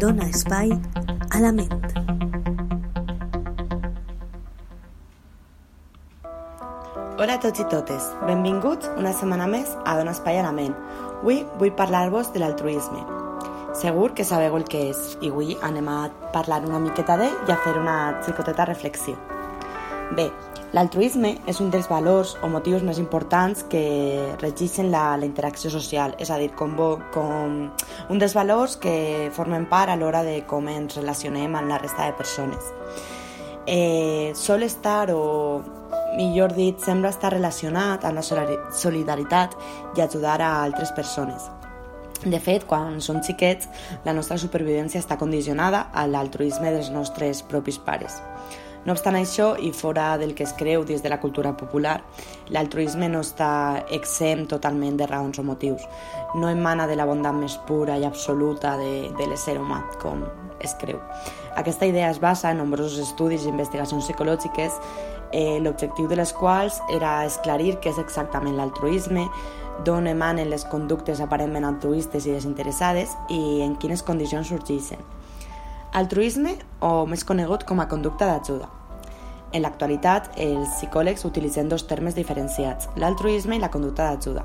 dona espai a la ment. Hola a tots i totes, benvinguts una setmana més a Dona Espai a la Ment. Avui vull parlar-vos de l'altruisme. Segur que sabeu el que és i avui anem a parlar una miqueta d'ell i a fer una xicoteta reflexió. Bé, l'altruisme és un dels valors o motius més importants que regeixen la, la interacció social, és a dir, com, bo, com un dels valors que formen part a l'hora de com ens relacionem amb la resta de persones. Eh, sol estar o millor dit, sembla estar relacionat amb la solidaritat i ajudar a altres persones. De fet, quan som xiquets, la nostra supervivència està condicionada a l'altruisme dels nostres propis pares. No obstant això, i fora del que es creu des de la cultura popular, l'altruisme no està exempt totalment de raons o motius. No emana de la bondat més pura i absoluta de, de l'ésser humà, com es creu. Aquesta idea es basa en nombrosos estudis i investigacions psicològiques eh, l'objectiu de les quals era esclarir què és exactament l'altruisme, d'on emanen les conductes aparentment altruistes i desinteressades i en quines condicions sorgeixen. Altruisme, o més conegut com a conducta d'ajuda. En l'actualitat, els psicòlegs utilitzen dos termes diferenciats, l'altruisme i la conducta d'ajuda.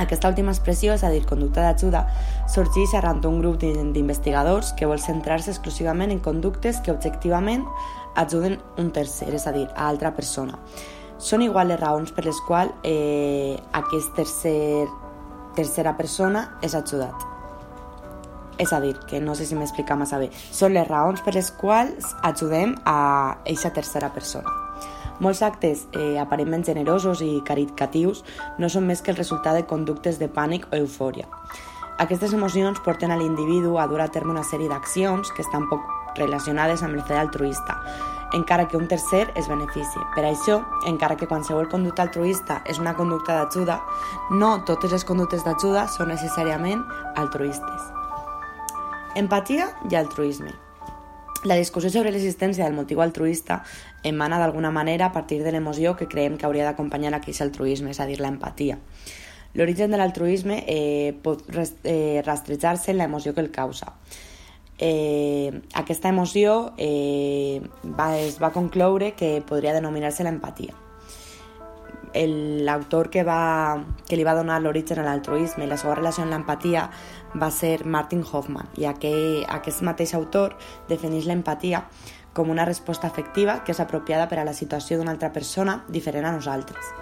Aquesta última expressió, és a dir, conducta d'ajuda, sorgeix arran d'un grup d'investigadors que vol centrar-se exclusivament en conductes que objectivament ajuden un tercer, és a dir, a altra persona. Són igual les raons per les quals eh, aquest tercer, tercera persona és ajudat. És a dir, que no sé si m'explica massa bé, són les raons per les quals ajudem a aquesta tercera persona. Molts actes eh, aparentment generosos i caritatius no són més que el resultat de conductes de pànic o eufòria. Aquestes emocions porten a l'individu a dur a terme una sèrie d'accions que estan poc relacionades amb el fet altruista, encara que un tercer es benefici. Per això, encara que qualsevol conducta altruista és una conducta d'ajuda, no totes les conductes d'ajuda són necessàriament altruistes. Empatia i altruisme. La discussió sobre l'existència del motiu altruista emana d'alguna manera a partir de l'emoció que creiem que hauria d'acompanyar aquest altruisme, és a dir, l'empatia. L'origen de l'altruisme eh, pot eh, rastrejar-se en l'emoció que el causa eh, aquesta emoció eh, va, es va concloure que podria denominar-se l'empatia. L'autor que, va, que li va donar l'origen a l'altruisme i la seva relació amb l'empatia va ser Martin Hoffman i aquest, aquest mateix autor defineix l'empatia com una resposta afectiva que és apropiada per a la situació d'una altra persona diferent a nosaltres.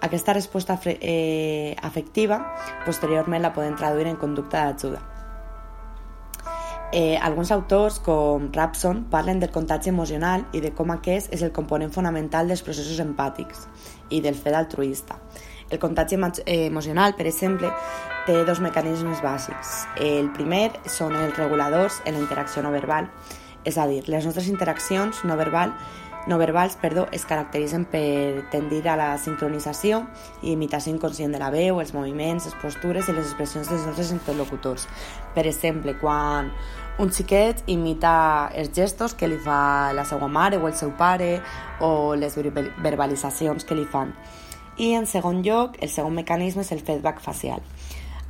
Aquesta resposta eh, afectiva posteriorment la podem traduir en conducta d'ajuda Eh, alguns autors, com Rapson, parlen del contacte emocional i de com aquest és el component fonamental dels processos empàtics i del fet altruista. El contacte eh, emocional, per exemple, té dos mecanismes bàsics. El primer són els reguladors en la interacció no verbal, és a dir, les nostres interaccions no, verbal, no verbals perdó, es caracteritzen per tendir a la sincronització i imitació inconscient de la veu, els moviments, les postures i les expressions dels nostres interlocutors. Per exemple, quan un xiquet imita els gestos que li fa la seva mare o el seu pare o les verbalitzacions que li fan. I en segon lloc, el segon mecanisme és el feedback facial.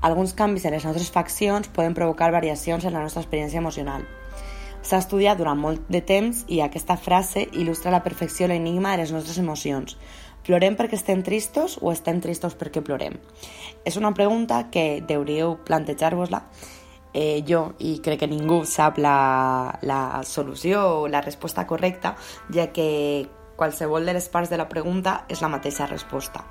Alguns canvis en les nostres faccions poden provocar variacions en la nostra experiència emocional. S'ha estudiat durant molt de temps i aquesta frase il·lustra a la perfecció l'enigma de les nostres emocions. Plorem perquè estem tristos o estem tristos perquè plorem? És una pregunta que deuríeu plantejar-vos-la eh, jo, i crec que ningú sap la, la solució o la resposta correcta, ja que qualsevol de les parts de la pregunta és la mateixa resposta.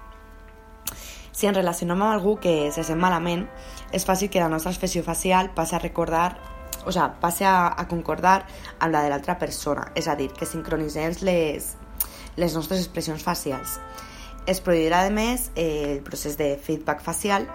Si ens relacionem amb algú que se sent malament, és fàcil que la nostra expressió facial passi a recordar o sigui, passi a, a concordar amb la de l'altra persona, és a dir, que sincronitzem les, les nostres expressions facials. Es produirà, a més, eh, el procés de feedback facial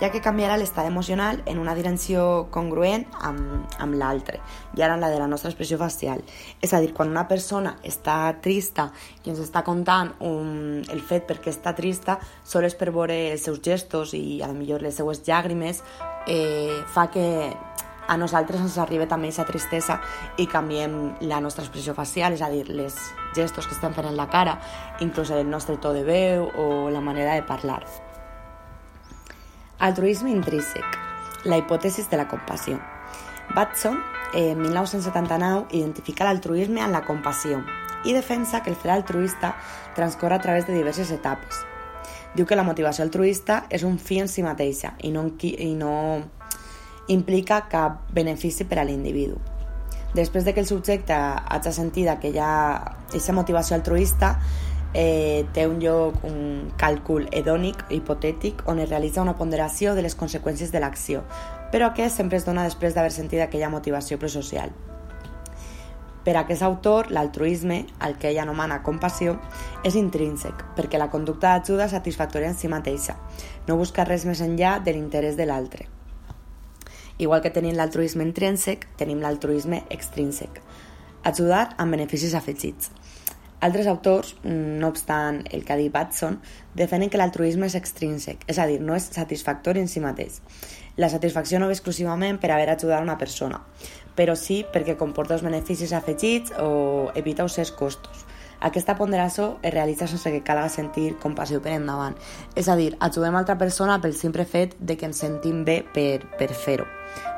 ja que canviarà l'estat emocional en una direcció congruent amb, amb l'altre, i ara la de la nostra expressió facial. És a dir, quan una persona està trista i ens està contant un, el fet perquè està trista, sols per veure els seus gestos i a lo millor les seues llàgrimes eh, fa que a nosaltres ens arriba també aquesta tristesa i canviem la nostra expressió facial, és a dir, les gestos que estem fent en la cara, inclús el nostre to de veu o la manera de parlar. Altruisme intrínsec, la hipòtesi de la compassió. Batson, en 1979, identifica l'altruisme en la compassió i defensa que el fer altruista transcorre a través de diverses etapes. Diu que la motivació altruista és un fi en si mateixa i no, i no implica cap benefici per a l'individu. Després de que el subjecte hagi sentit aquella aquesta motivació altruista, eh, té un lloc un càlcul hedònic, hipotètic, on es realitza una ponderació de les conseqüències de l'acció, però aquest sempre es dona després d'haver sentit aquella motivació prosocial. Per a aquest autor, l'altruisme, el que ell anomena compassió, és intrínsec, perquè la conducta d'ajuda és satisfactòria en si mateixa. No busca res més enllà de l'interès de l'altre. Igual que tenim l'altruisme intrínsec, tenim l'altruisme extrínsec. Ajudar amb beneficis afegits. Altres autors, no obstant el que ha dit Batson, defenen que l'altruisme és extrínsec, és a dir, no és satisfactori en si mateix. La satisfacció no ve exclusivament per haver ajudat una persona, però sí perquè comporta els beneficis afegits o evita els seus costos. Aquesta ponderació es realitza sense que calga sentir compassió per endavant. És a dir, ajudem altra persona pel simple fet de que ens sentim bé per, per fer-ho,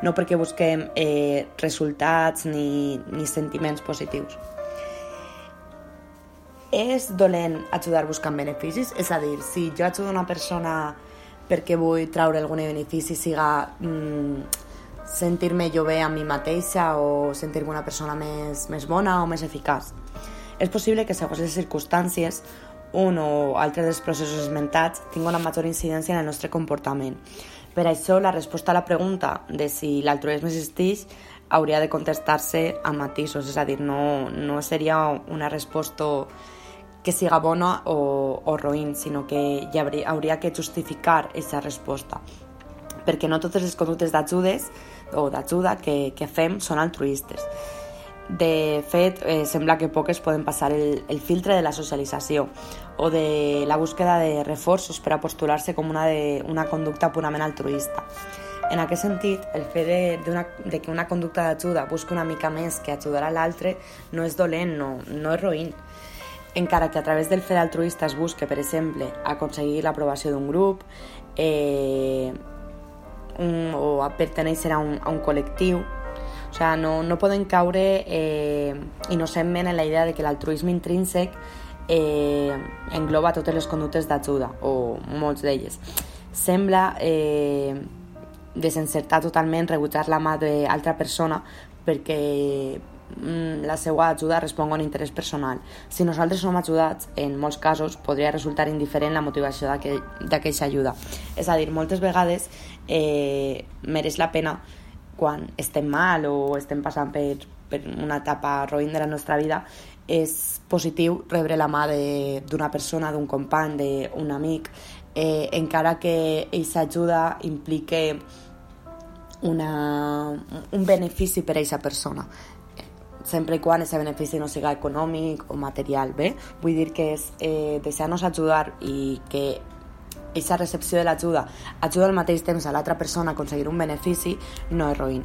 no perquè busquem eh, resultats ni, ni sentiments positius. És dolent ajudar buscant beneficis? És a dir, si jo ajudo una persona perquè vull treure algun benefici, siga mm, sentir-me jo bé a mi mateixa o sentir-me una persona més, més bona o més eficaç. És possible que, segons les circumstàncies, un o altre dels processos esmentats tingui una major incidència en el nostre comportament. Per això, la resposta a la pregunta de si l'altruisme existeix hauria de contestar-se amb matisos, és a dir, no, no seria una resposta que siga bona o, o roïn, sinó que hi hauria, hauria que justificar aquesta resposta. Perquè no totes les conductes d'ajudes o d'ajuda que, que fem són altruistes. De fet, eh, sembla que poques poden passar el, el filtre de la socialització o de la búsqueda de reforços per a postular-se com una, de, una conducta purament altruista. En aquest sentit, el fet de, de, una, de que una conducta d'ajuda busqui una mica més que ajudar a l'altre no és dolent, no, no és roïn encara que a través del fet altruista es busque, per exemple, aconseguir l'aprovació d'un grup eh, un, o pertenèixer a un, a un col·lectiu, o sigui, no, no poden caure eh, innocentment en la idea de que l'altruisme intrínsec eh, engloba totes les conductes d'ajuda, o molts d'elles. Sembla eh, desencertar totalment rebutjar la mà d'altra persona perquè Mm, la seva ajuda respon a un interès personal. Si nosaltres som ajudats, en molts casos podria resultar indiferent la motivació d'aquesta ajuda. És a dir, moltes vegades eh, mereix la pena quan estem mal o estem passant per, per una etapa roïn de la nostra vida, és positiu rebre la mà d'una persona, d'un company, d'un amic, eh, encara que aquesta ajuda implique una, un benefici per a aquesta persona sempre quan aquest benefici no siga econòmic o material, bé? Vull dir que és eh, deixar-nos ajudar i que aquesta recepció de l'ajuda ajuda al mateix temps a l'altra persona a aconseguir un benefici, no és roïn.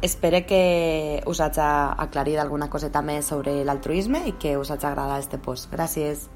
Espero que us hagi aclarit alguna coseta més sobre l'altruisme i que us hagi agradat este post. Gràcies.